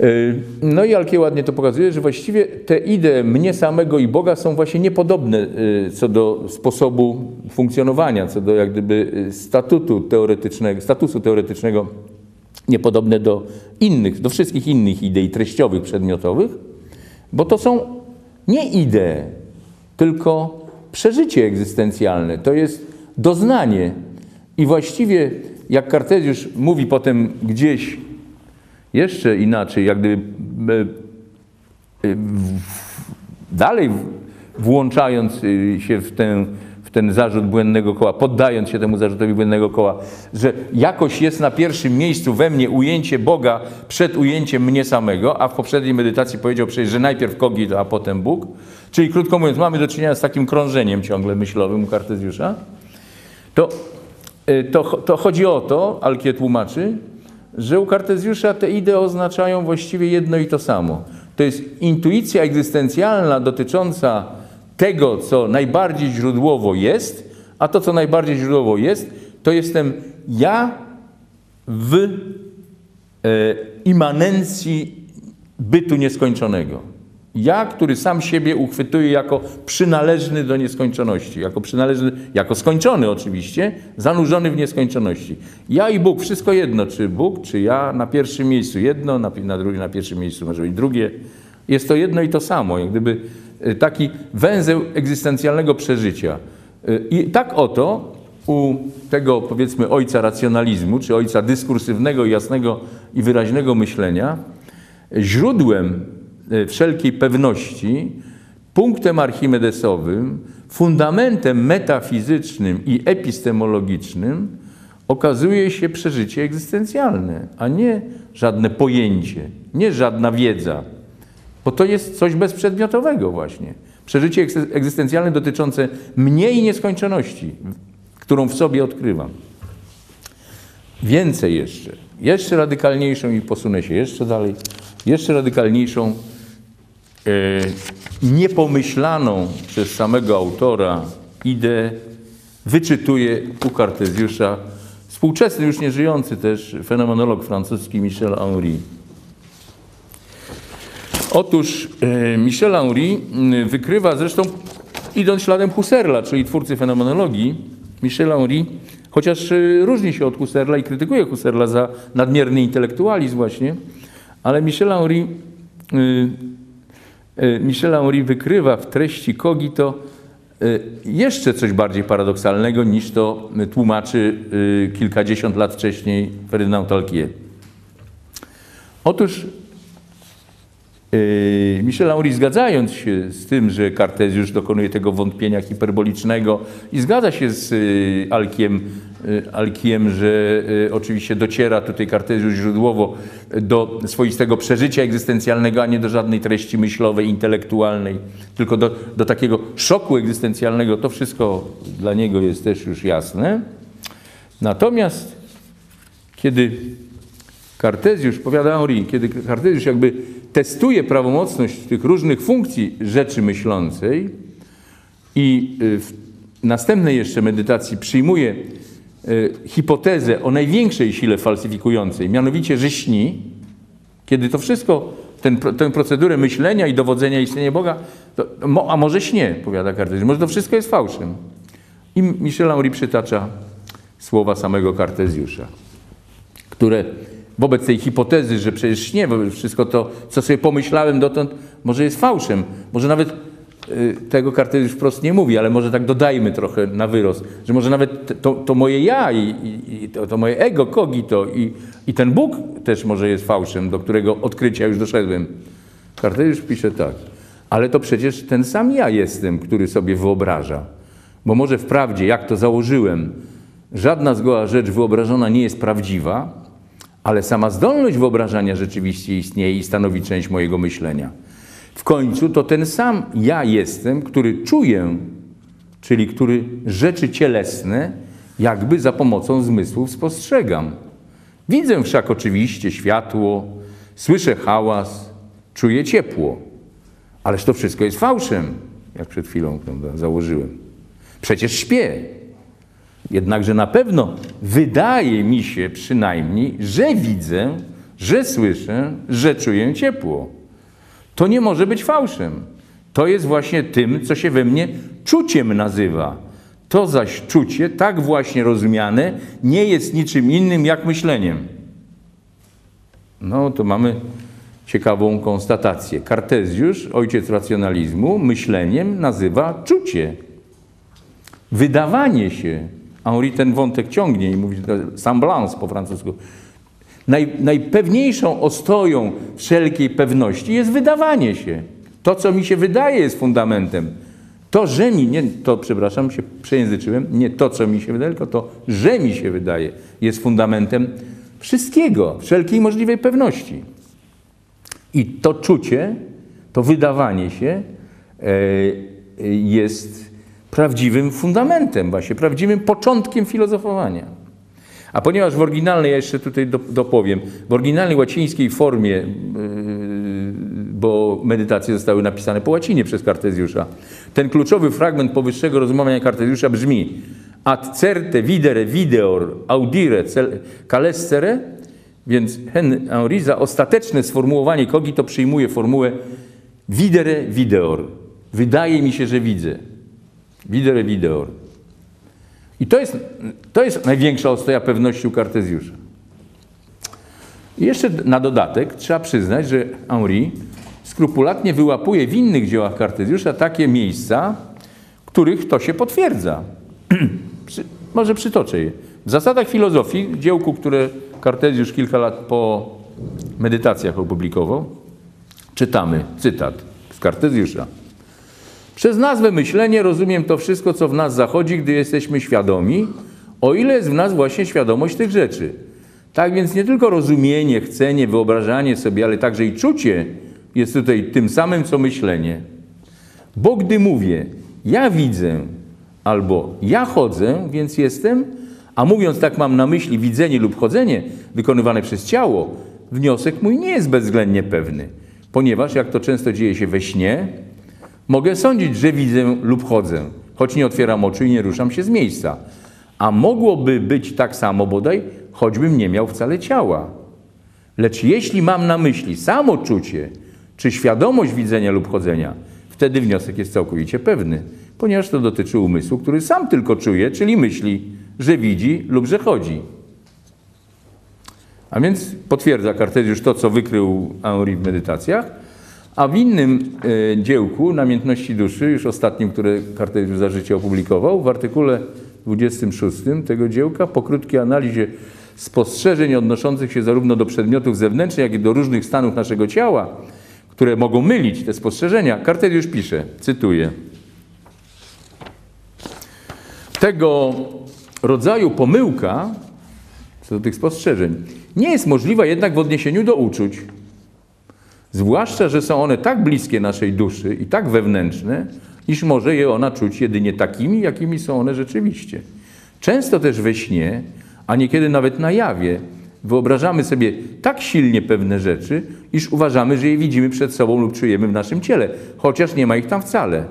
Y, no i Alkie ładnie to pokazuje, że właściwie te idee mnie samego i Boga są właśnie niepodobne y, co do sposobu funkcjonowania, co do jak gdyby y, statutu teoretycznego, statusu teoretycznego, niepodobne do innych, do wszystkich innych idei treściowych, przedmiotowych, bo to są nie idee, tylko przeżycie egzystencjalne, to jest doznanie. I właściwie, jak Kartezjusz mówi potem gdzieś jeszcze inaczej, jak gdyby e, e, dalej włączając y, się w ten, w ten zarzut błędnego koła, poddając się temu zarzutowi błędnego koła, że jakoś jest na pierwszym miejscu we mnie ujęcie Boga przed ujęciem mnie samego, a w poprzedniej medytacji powiedział przecież, że najpierw Kogit, a potem Bóg. Czyli krótko mówiąc, mamy do czynienia z takim krążeniem ciągle myślowym u Kartezjusza. To, to, to chodzi o to, Alkie tłumaczy, że u Kartezjusza te idee oznaczają właściwie jedno i to samo. To jest intuicja egzystencjalna dotycząca tego, co najbardziej źródłowo jest, a to, co najbardziej źródłowo jest, to jestem ja w e, immanencji bytu nieskończonego. Ja, który sam siebie uchwytuje jako przynależny do nieskończoności, jako przynależny, jako skończony oczywiście, zanurzony w nieskończoności. Ja i Bóg, wszystko jedno, czy Bóg, czy ja, na pierwszym miejscu jedno, na, na, drugie, na pierwszym miejscu może być drugie. Jest to jedno i to samo, jak gdyby e, taki węzeł egzystencjalnego przeżycia. E, I tak oto u tego, powiedzmy, ojca racjonalizmu, czy ojca dyskursywnego, jasnego i wyraźnego myślenia, źródłem wszelkiej pewności, punktem archimedesowym, fundamentem metafizycznym i epistemologicznym okazuje się przeżycie egzystencjalne, a nie żadne pojęcie, nie żadna wiedza, bo to jest coś bezprzedmiotowego właśnie. Przeżycie egzystencjalne dotyczące mnie i nieskończoności, którą w sobie odkrywam. Więcej jeszcze, jeszcze radykalniejszą i posunę się jeszcze dalej, jeszcze radykalniejszą E, niepomyślaną przez samego autora ideę wyczytuje u Kartezjusza współczesny, już nieżyjący też fenomenolog francuski Michel Henry. Otóż e, Michel Henry m, wykrywa, zresztą idąc śladem Husserla, czyli twórcy fenomenologii, Michel Henry, chociaż różni się od Husserla i krytykuje Husserla za nadmierny intelektualizm właśnie, ale Michel Henry, Michel Henry wykrywa w treści Cogito e, jeszcze coś bardziej paradoksalnego niż to tłumaczy e, kilkadziesiąt lat wcześniej Ferdynand Talquier. Otóż Michel Henry zgadzając się z tym, że Kartezjusz dokonuje tego wątpienia hiperbolicznego i zgadza się z yy, Alkiem, yy, Alkiem że yy, oczywiście dociera tutaj Kartezjusz źródłowo do swoistego przeżycia egzystencjalnego, a nie do żadnej treści myślowej, intelektualnej, tylko do, do takiego szoku egzystencjalnego. To wszystko dla niego jest też już jasne. Natomiast kiedy Kartezjusz, powiada Henri, kiedy Kartezjusz jakby testuje prawomocność tych różnych funkcji rzeczy myślącej i y, w następnej jeszcze medytacji przyjmuje y, hipotezę o największej sile falsyfikującej, mianowicie, że śni, kiedy to wszystko, ten, tę procedurę myślenia i dowodzenia istnienia Boga, to, a może śnie, powiada Kartezjusz, może to wszystko jest fałszem. I Michel Henry przytacza słowa samego Kartezjusza, które wobec tej hipotezy, że przecież nie, wszystko to, co sobie pomyślałem dotąd, może jest fałszem. Może nawet y, tego Kartezjusz wprost nie mówi, ale może tak dodajmy trochę na wyrost, że może nawet to, to moje ja i, i, to, to, moje ego, kogito i, i ten Bóg też może jest fałszem, do którego odkrycia już doszedłem. Kartezjusz pisze tak, ale to przecież ten sam ja jestem, który sobie wyobraża. Bo może wprawdzie, jak to założyłem, żadna zgoła rzecz wyobrażona nie jest prawdziwa, ale sama zdolność wyobrażania rzeczywiście istnieje i stanowi część mojego myślenia. W końcu to ten sam ja jestem, który czuję, czyli który rzeczy cielesne jakby za pomocą zmysłów spostrzegam. Widzę wszak oczywiście światło, słyszę hałas, czuję ciepło. Ależ to wszystko jest fałszem, jak przed chwilą prawda, założyłem. Przecież śpię. Jednakże na pewno wydaje mi się przynajmniej, że widzę, że słyszę, że czuję ciepło. To nie może być fałszem. To jest właśnie tym, co się we mnie czuciem nazywa. To zaś czucie, tak właśnie rozumiane, nie jest niczym innym jak myśleniem. No to mamy ciekawą konstatację. Kartezjusz, ojciec racjonalizmu, myśleniem nazywa czucie. Wydawanie się, Henri ten wątek ciągnie i mówi semblance po francusku. Naj, najpewniejszą ostoją wszelkiej pewności jest wydawanie się. To, co mi się wydaje, jest fundamentem. To, że mi, nie, to przepraszam, się przejęzyczyłem, nie to, co mi się wydaje, tylko to, że mi się wydaje, jest fundamentem wszystkiego, wszelkiej możliwej pewności. I to czucie, to wydawanie się e, jest prawdziwym fundamentem, właśnie prawdziwym początkiem filozofowania. A ponieważ w oryginalnej, ja jeszcze tutaj dopowiem, w oryginalnej łacińskiej formie, yy, bo medytacje zostały napisane po łacinie przez Kartezjusza, ten kluczowy fragment powyższego rozumowania Kartezjusza brzmi ad certe videre videor audire calescere, więc Henry za ostateczne sformułowanie kogi to przyjmuje formułę videre videor. Wydaje mi się, że widzę. Videre videor. I to jest, to jest największa ostoja pewności u Kartezjusza. I jeszcze na dodatek trzeba przyznać, że Henri skrupulatnie wyłapuje w innych dziełach Kartezjusza takie miejsca, których to się potwierdza. Może przytoczę je. W zasadach filozofii, dziełku, które Kartezjusz kilka lat po medytacjach opublikował, czytamy cytat z Kartezjusza. Przez nazwę myślenie rozumiem to wszystko, co w nas zachodzi, gdy jesteśmy świadomi, o ile jest w nas właśnie świadomość tych rzeczy. Tak więc nie tylko rozumienie, chcenie, wyobrażanie sobie, ale także i czucie jest tutaj tym samym, co myślenie. Bo gdy mówię, ja widzę albo ja chodzę, więc jestem, a mówiąc tak mam na myśli widzenie lub chodzenie wykonywane przez ciało, wniosek mój nie jest bezwzględnie pewny, ponieważ jak to często dzieje się we śnie, Mogę sądzić, że widzę lub chodzę, choć nie otwieram oczu i nie ruszam się z miejsca. A mogłoby być tak samo bodaj, choćbym nie miał wcale ciała. Lecz jeśli mam na myśli samoczucie, czy świadomość widzenia lub chodzenia, wtedy wniosek jest całkowicie pewny, ponieważ to dotyczy umysłu, który sam tylko czuje, czyli myśli, że widzi lub że chodzi. A więc potwierdza Kartezjusz to, co wykrył Henri w medytacjach, a w innym e, dziełku, Namiętności duszy, już ostatnim, które Kartezjusz za życie opublikował, w artykule 26 tego dziełka, po krótkiej analizie spostrzeżeń odnoszących się zarówno do przedmiotów zewnętrznych, jak i do różnych stanów naszego ciała, które mogą mylić te spostrzeżenia, Kartezjusz pisze, cytuję, tego rodzaju pomyłka, co do tych spostrzeżeń, nie jest możliwa jednak w odniesieniu do uczuć. Zwłaszcza, że są one tak bliskie naszej duszy i tak wewnętrzne, iż może je ona czuć jedynie takimi, jakimi są one rzeczywiście. Często też we śnie, a niekiedy nawet na jawie, wyobrażamy sobie tak silnie pewne rzeczy, iż uważamy, że je widzimy przed sobą lub czujemy w naszym ciele, chociaż nie ma ich tam wcale.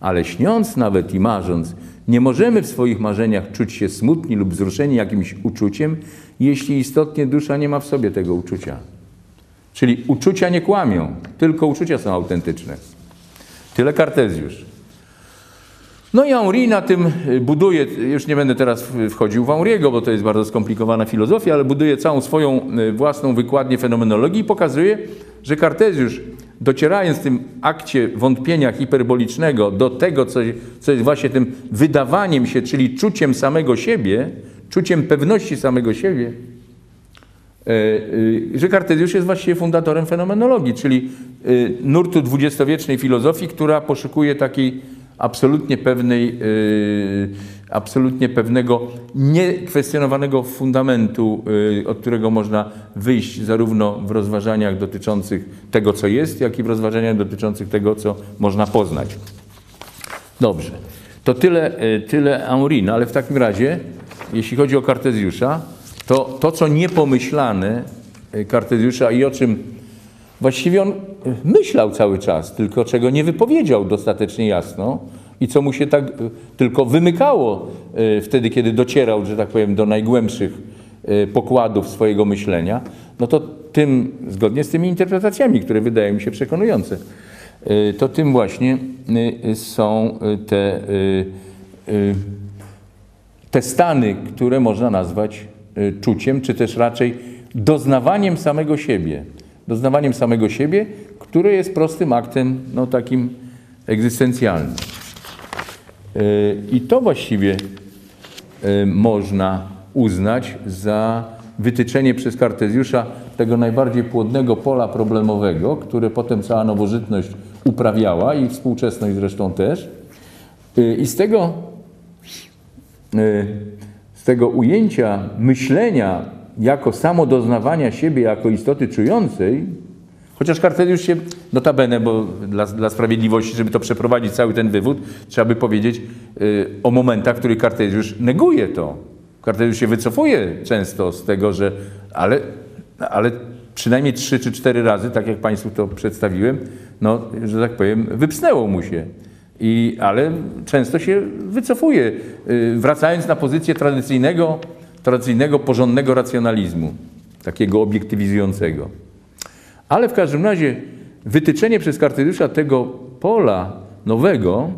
Ale śniąc nawet i marząc, nie możemy w swoich marzeniach czuć się smutni lub wzruszeni jakimś uczuciem, jeśli istotnie dusza nie ma w sobie tego uczucia. Czyli uczucia nie kłamią, tylko uczucia są autentyczne. Tyle Kartezjusz. No i Henri na tym buduje, już nie będę teraz wchodził w Henriego, bo to jest bardzo skomplikowana filozofia, ale buduje całą swoją y, własną wykładnię fenomenologii i pokazuje, że Kartezjusz docierając w tym akcie wątpienia hiperbolicznego do tego, co, co jest właśnie tym wydawaniem się, czyli czuciem samego siebie, czuciem pewności samego siebie, że Kartezjusz jest właściwie fundatorem fenomenologii, czyli e, nurtu dwudziestowiecznej filozofii, która poszukuje takiej absolutnie pewnej, absolutnie pewnego niekwestionowanego fundamentu, od którego można wyjść zarówno w rozważaniach dotyczących tego, co jest, jak i w rozważaniach dotyczących tego, co można poznać. Dobrze. To tyle, tyle Henri, no ale w takim razie jeśli chodzi o Kartezjusza, to to, co niepomyślane y, Kartezjusza i o czym właściwie on y, myślał cały czas, tylko czego nie wypowiedział dostatecznie jasno i co mu się tak y, tylko wymykało wtedy, kiedy docierał, że tak powiem, do najgłębszych pokładów swojego myślenia, no to tym, zgodnie z tymi interpretacjami, które wydają mi się przekonujące, to tym właśnie są te te stany, które można nazwać czuciem, czy też raczej doznawaniem samego siebie. Doznawaniem samego siebie, które jest prostym aktem, no takim egzystencjalnym. Y, I to właściwie y, można uznać za wytyczenie przez Kartezjusza tego najbardziej płodnego pola problemowego, które potem cała nowożytność uprawiała i współczesność zresztą też. I z tego Y, tego ujęcia myślenia jako samodoznawania siebie jako istoty czującej, chociaż Kartezjusz się, notabene, bo dla, dla sprawiedliwości, żeby to przeprowadzić cały ten wywód, trzeba by powiedzieć y, o momentach, w których Kartezjusz neguje to. Kartezjusz się wycofuje często z tego, że ale, ale przynajmniej trzy czy cztery razy, tak jak Państwu to przedstawiłem, no, że tak powiem, wypsnęło mu się. I, ale często się wycofuje, y, wracając na pozycję tradycyjnego, tradycyjnego, porządnego racjonalizmu, takiego obiektywizującego. Ale w każdym razie wytyczenie przez Kartezjusza tego pola nowego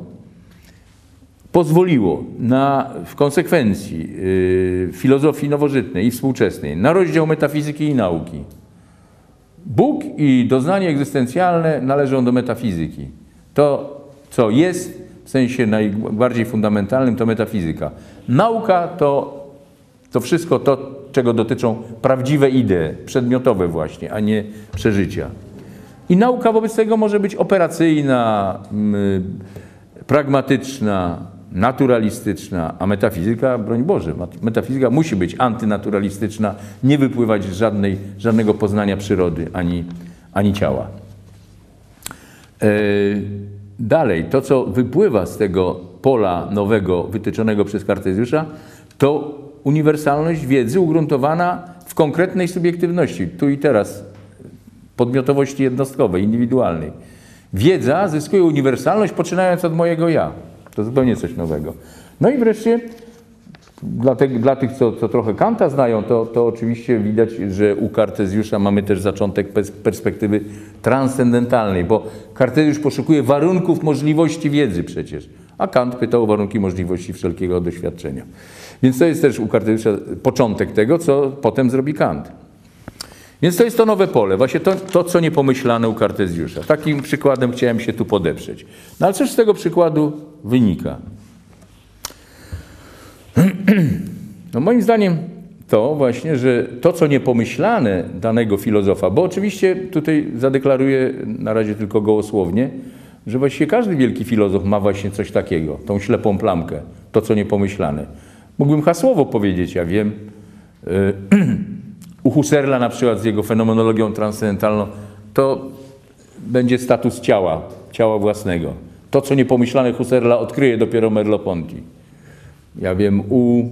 pozwoliło na, w konsekwencji yy, filozofii nowożytnej i współczesnej na rozdział metafizyki i nauki. Bóg i doznanie egzystencjalne należą do metafizyki. To co jest w sensie najbardziej fundamentalnym, to metafizyka. Nauka to, to wszystko to, czego dotyczą prawdziwe idee, przedmiotowe właśnie, a nie przeżycia. I nauka wobec tego może być operacyjna, pragmatyczna, naturalistyczna, a metafizyka, broń Boże, metafizyka musi być antynaturalistyczna, nie wypływać z żadnej, żadnego poznania przyrody ani, ani ciała. Yy, Dalej, to co wypływa z tego pola nowego wytyczonego przez Kartezjusza, to uniwersalność wiedzy ugruntowana w konkretnej subiektywności, tu i teraz, podmiotowości jednostkowej, indywidualnej. Wiedza zyskuje uniwersalność poczynając od mojego ja. To zupełnie coś nowego. No i wreszcie Dla, te, dla tych, co, co trochę Kanta znają, to, to oczywiście widać, że u Kartezjusza mamy też zaczątek pers- perspektywy transcendentalnej, bo Kartezjusz poszukuje warunków możliwości wiedzy przecież, a Kant pytał o warunki możliwości wszelkiego doświadczenia. Więc to jest też u Kartezjusza początek tego, co potem zrobi Kant. Więc to jest to nowe pole, właśnie to, to co niepomyślane u Kartezjusza. Takim przykładem chciałem się tu podeprzeć. No ale cóż z tego przykładu wynika? No moim zdaniem to właśnie, że to, co niepomyślane danego filozofa, bo oczywiście tutaj zadeklaruję na razie tylko gołosłownie, że właściwie każdy wielki filozof ma właśnie coś takiego, tą ślepą plamkę, to, co niepomyślane. Mógłbym hasłowo powiedzieć, ja wiem, y, u Husserla na przykład z jego fenomenologią transcendentalną, to będzie status ciała, ciała własnego. To, co niepomyślane Husserla odkryje dopiero Merleau-Ponty. Ja wiem, u,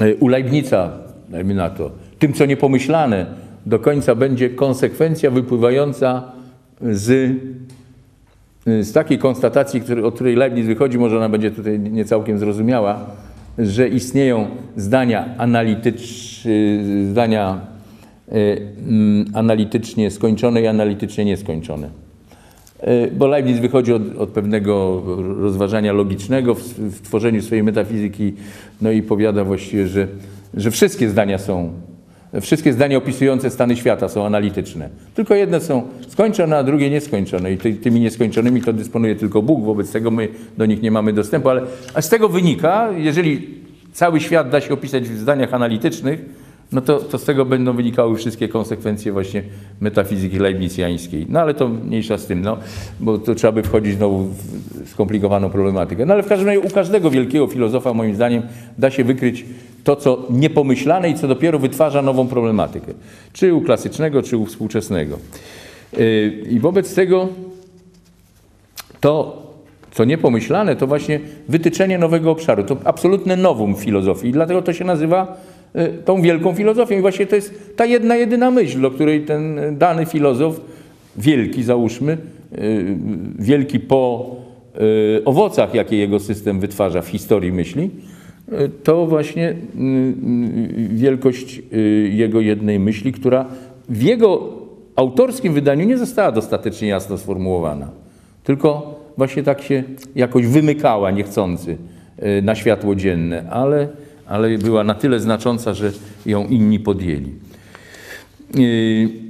u Leibnica, dajmy na to, tym, co niepomyślane, do końca będzie konsekwencja wypływająca z, z takiej konstatacji, który, od której Leibniz wychodzi, może ona będzie tutaj nie całkiem zrozumiała, że istnieją zdania analityczne, zdania y, mm, analitycznie skończone i analitycznie nieskończone. Y, Bo Leibniz wychodzi od, od pewnego rozważania logicznego w, w tworzeniu swojej metafizyki, no i powiada właściwie, że, że wszystkie zdania są, wszystkie zdania opisujące stany świata są analityczne. Tylko jedne są skończone, a drugie nieskończone. I ty, tymi nieskończonymi to dysponuje tylko Bóg, wobec tego my do nich nie mamy dostępu. Ale a z tego wynika, jeżeli cały świat da się opisać w zdaniach analitycznych, no to, to z tego będą wynikały wszystkie konsekwencje właśnie metafizyki leibnicjańskiej. No ale to mniejsza z tym, no, bo to trzeba by wchodzić znowu w skomplikowaną problematykę. No ale w każdym razie u każdego wielkiego filozofa moim zdaniem da się wykryć to, co niepomyślane i co dopiero wytwarza nową problematykę. Czy u klasycznego, czy u współczesnego. Yy, I wobec tego to, co niepomyślane, to właśnie wytyczenie nowego obszaru. To absolutne nowum filozofii. I dlatego to się nazywa y, tą wielką filozofią. I właśnie to jest ta jedna, jedyna myśl, o której ten dany filozof, wielki załóżmy, y, wielki po y, owocach, jakie jego system wytwarza w historii myśli, y, to właśnie y, y, wielkość y, jego jednej myśli, która w jego autorskim wydaniu nie została dostatecznie jasno sformułowana. Tylko właśnie tak się jakoś wymykała niechcący y, na światło dzienne, ale, ale była na tyle znacząca, że ją inni podjęli. Y,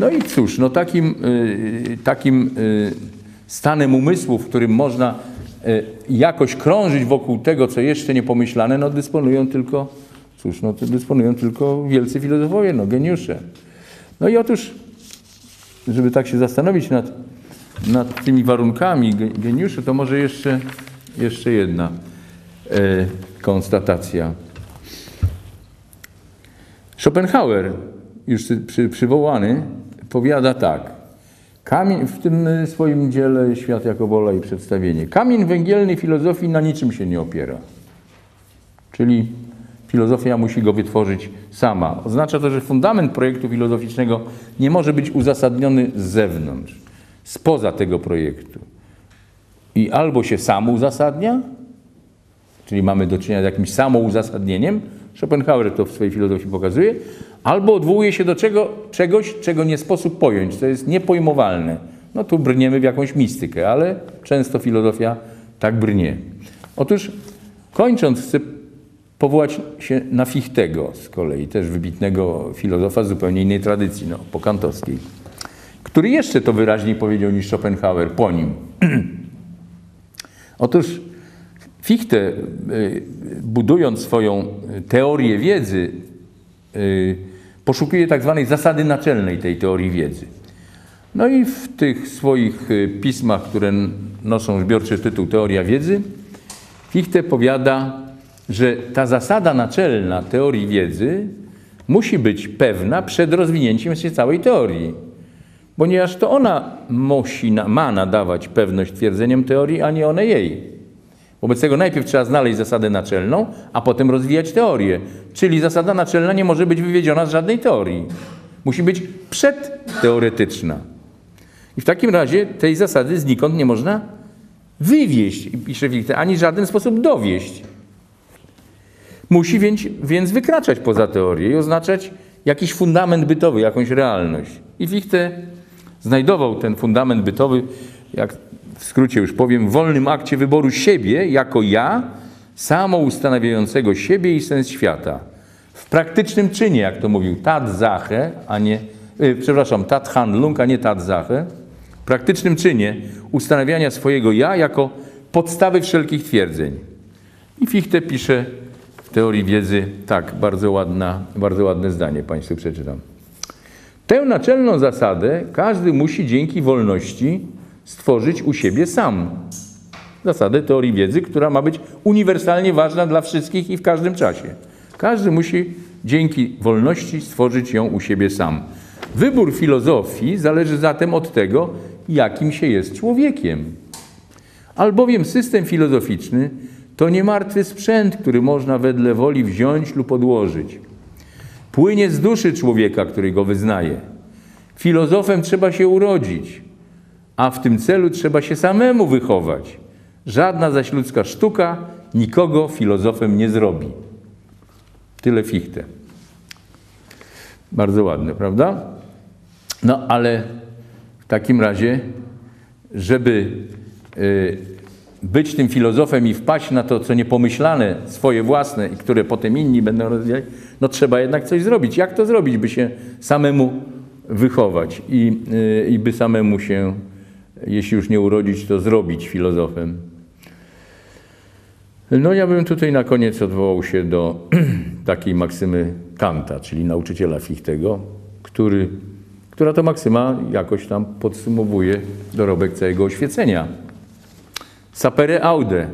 No i cóż, no takim, y, takim y, stanem umysłu, w którym można jakoś krążyć wokół tego, co jeszcze niepomyślane, no dysponują tylko, cóż, no dysponują tylko wielcy filozofowie, no geniusze. No i otóż, żeby tak się zastanowić nad, nad tymi warunkami ge- geniuszy, to może jeszcze, jeszcze jedna konstatacja. Schopenhauer, już przy, przywołany, powiada tak. Kamień, w tym e, swoim dziele Świat jako wola i przedstawienie. Kamień węgielny filozofii na niczym się nie opiera. Czyli filozofia musi go wytworzyć sama. Oznacza to, że fundament projektu filozoficznego nie może być uzasadniony z zewnątrz, spoza tego projektu. I albo się sam uzasadnia, czyli mamy do czynienia z jakimś samouzasadnieniem, Schopenhauer to w swojej filozofii pokazuje, albo odwołuje się do czego, czegoś, czego nie sposób pojąć, co jest niepojmowalne. No tu brniemy w jakąś mistykę, ale często filozofia tak brnie. Otóż kończąc, chcę powołać się na Fichtego z kolei, też wybitnego filozofa z zupełnie innej tradycji, no, pokantowskiej, który jeszcze to wyraźniej powiedział niż Schopenhauer po nim. Otóż Fichte, y, budując swoją teorię wiedzy, y, poszukuje tak zwanej zasady naczelnej tej teorii wiedzy. No i w tych swoich y, pismach, które noszą zbiorczy tytuł Teoria wiedzy, Fichte powiada, że ta zasada naczelna teorii wiedzy musi być pewna przed rozwinięciem się całej teorii. Ponieważ to ona musi, ma nadawać pewność twierdzeniom teorii, a nie one jej. Wobec tego najpierw trzeba znaleźć zasadę naczelną, a potem rozwijać teorię. Czyli zasada naczelna nie może być wywiedziona z żadnej teorii. Musi być przedteoretyczna. I w takim razie tej zasady znikąd nie można wywieść, pisze Fichte, ani w żaden sposób dowieść. Musi więc, więc wykraczać poza teorię i oznaczać jakiś fundament bytowy, jakąś realność. I Fichte znajdował ten fundament bytowy, jak w skrócie już powiem, w wolnym akcie wyboru siebie jako ja, samoustanawiającego siebie i sens świata. W praktycznym czynie, jak to mówił, Tatsache, a nie, yy, przepraszam, Tathandlung, a nie Tatsache, w praktycznym czynie ustanawiania swojego ja jako podstawy wszelkich twierdzeń. I Fichte pisze w teorii wiedzy tak, bardzo, ładna, bardzo ładne zdanie, Państwu przeczytam. Tę naczelną zasadę każdy musi dzięki wolności stworzyć u siebie sam. Zasadę teorii wiedzy, która ma być uniwersalnie ważna dla wszystkich i w każdym czasie. Każdy musi dzięki wolności stworzyć ją u siebie sam. Wybór filozofii zależy zatem od tego, jakim się jest człowiekiem. Albowiem system filozoficzny to nie martwy sprzęt, który można wedle woli wziąć lub odłożyć. Płynie z duszy człowieka, który go wyznaje. Filozofem trzeba się urodzić, a w tym celu trzeba się samemu wychować. Żadna zaś ludzka sztuka nikogo filozofem nie zrobi. Tyle Fichte. Bardzo ładne, prawda? No ale w takim razie, żeby y, być tym filozofem i wpaść na to, co niepomyślane, swoje własne i które potem inni będą rozwijać, no trzeba jednak coś zrobić. Jak to zrobić, by się samemu wychować i, y, i by samemu się, jeśli już nie urodzić, to zrobić filozofem? No ja bym tutaj na koniec odwołał się do takiej maksymy Kanta, czyli nauczyciela Fichtego, który, która to maksyma jakoś tam podsumowuje dorobek całego oświecenia. Sapere aude,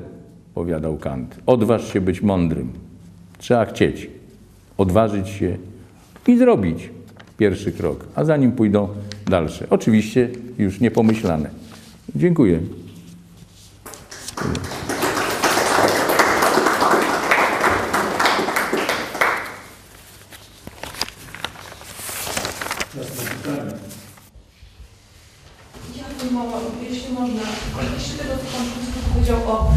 powiadał Kant. Odważ się być mądrym. Trzeba chcieć. Odważyć się i zrobić pierwszy krok, a za nim pójdą dalsze. Oczywiście już niepomyślane. Dziękuję. O,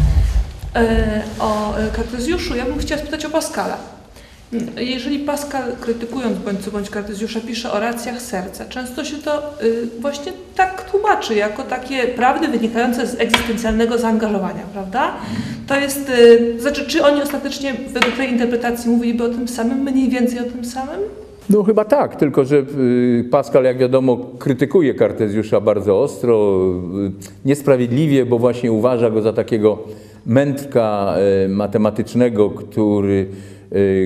e, e, Kartezjuszu, ja bym chciała spytać o Pascala. Jeżeli Pascal, krytykując bądź bądź Kartezjusza, pisze o racjach serca, często się to y, właśnie tak tłumaczy, jako takie prawdy wynikające z egzystencjalnego zaangażowania, prawda? To jest, y, znaczy, czy oni ostatecznie według tej interpretacji mówiliby o tym samym, mniej więcej o tym samym? No chyba tak, tylko że y, Pascal, jak wiadomo, krytykuje Kartezjusza bardzo ostro, niesprawiedliwie, bo właśnie uważa go za takiego mędrka matematycznego, który,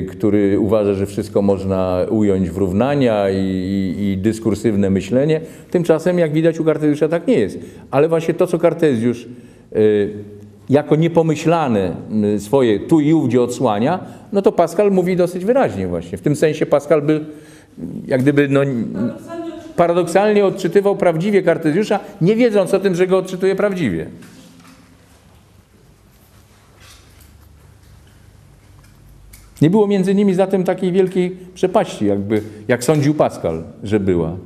który uważa, że wszystko można ująć w równania i, i, i dyskursywne myślenie. Tymczasem, jak widać, u Kartezjusza tak nie jest. Ale właśnie to, co Kartezjusz y, jako niepomyślane y, swoje tu i ówdzie odsłania, no to Pascal mówi dosyć wyraźnie właśnie. W tym sensie Pascal by jak gdyby no, paradoksalnie odczytywał prawdziwie Kartezjusza, nie wiedząc o tym, że go odczytuje prawdziwie. Nie było między nimi zatem takiej wielkiej przepaści, jakby, jak sądził Pascal, że była.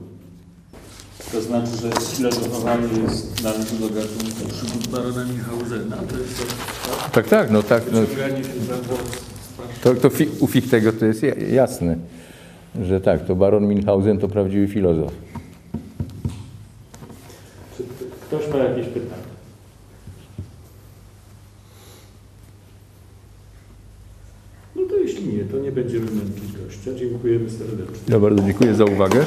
To znaczy, że filozofowanie jest należy do gatunku przygód barona Michauzena. To jest to Tak, tak, no tak. No, to, to fi, u Fichtego to jest ja- jasne, że tak, to baron Minhausen to prawdziwy filozof. Czy ktoś ma jakieś pytania? No to jeśli nie, to nie będziemy męczyć gościa. Dziękujemy serdecznie. Ja bardzo dziękuję za uwagę.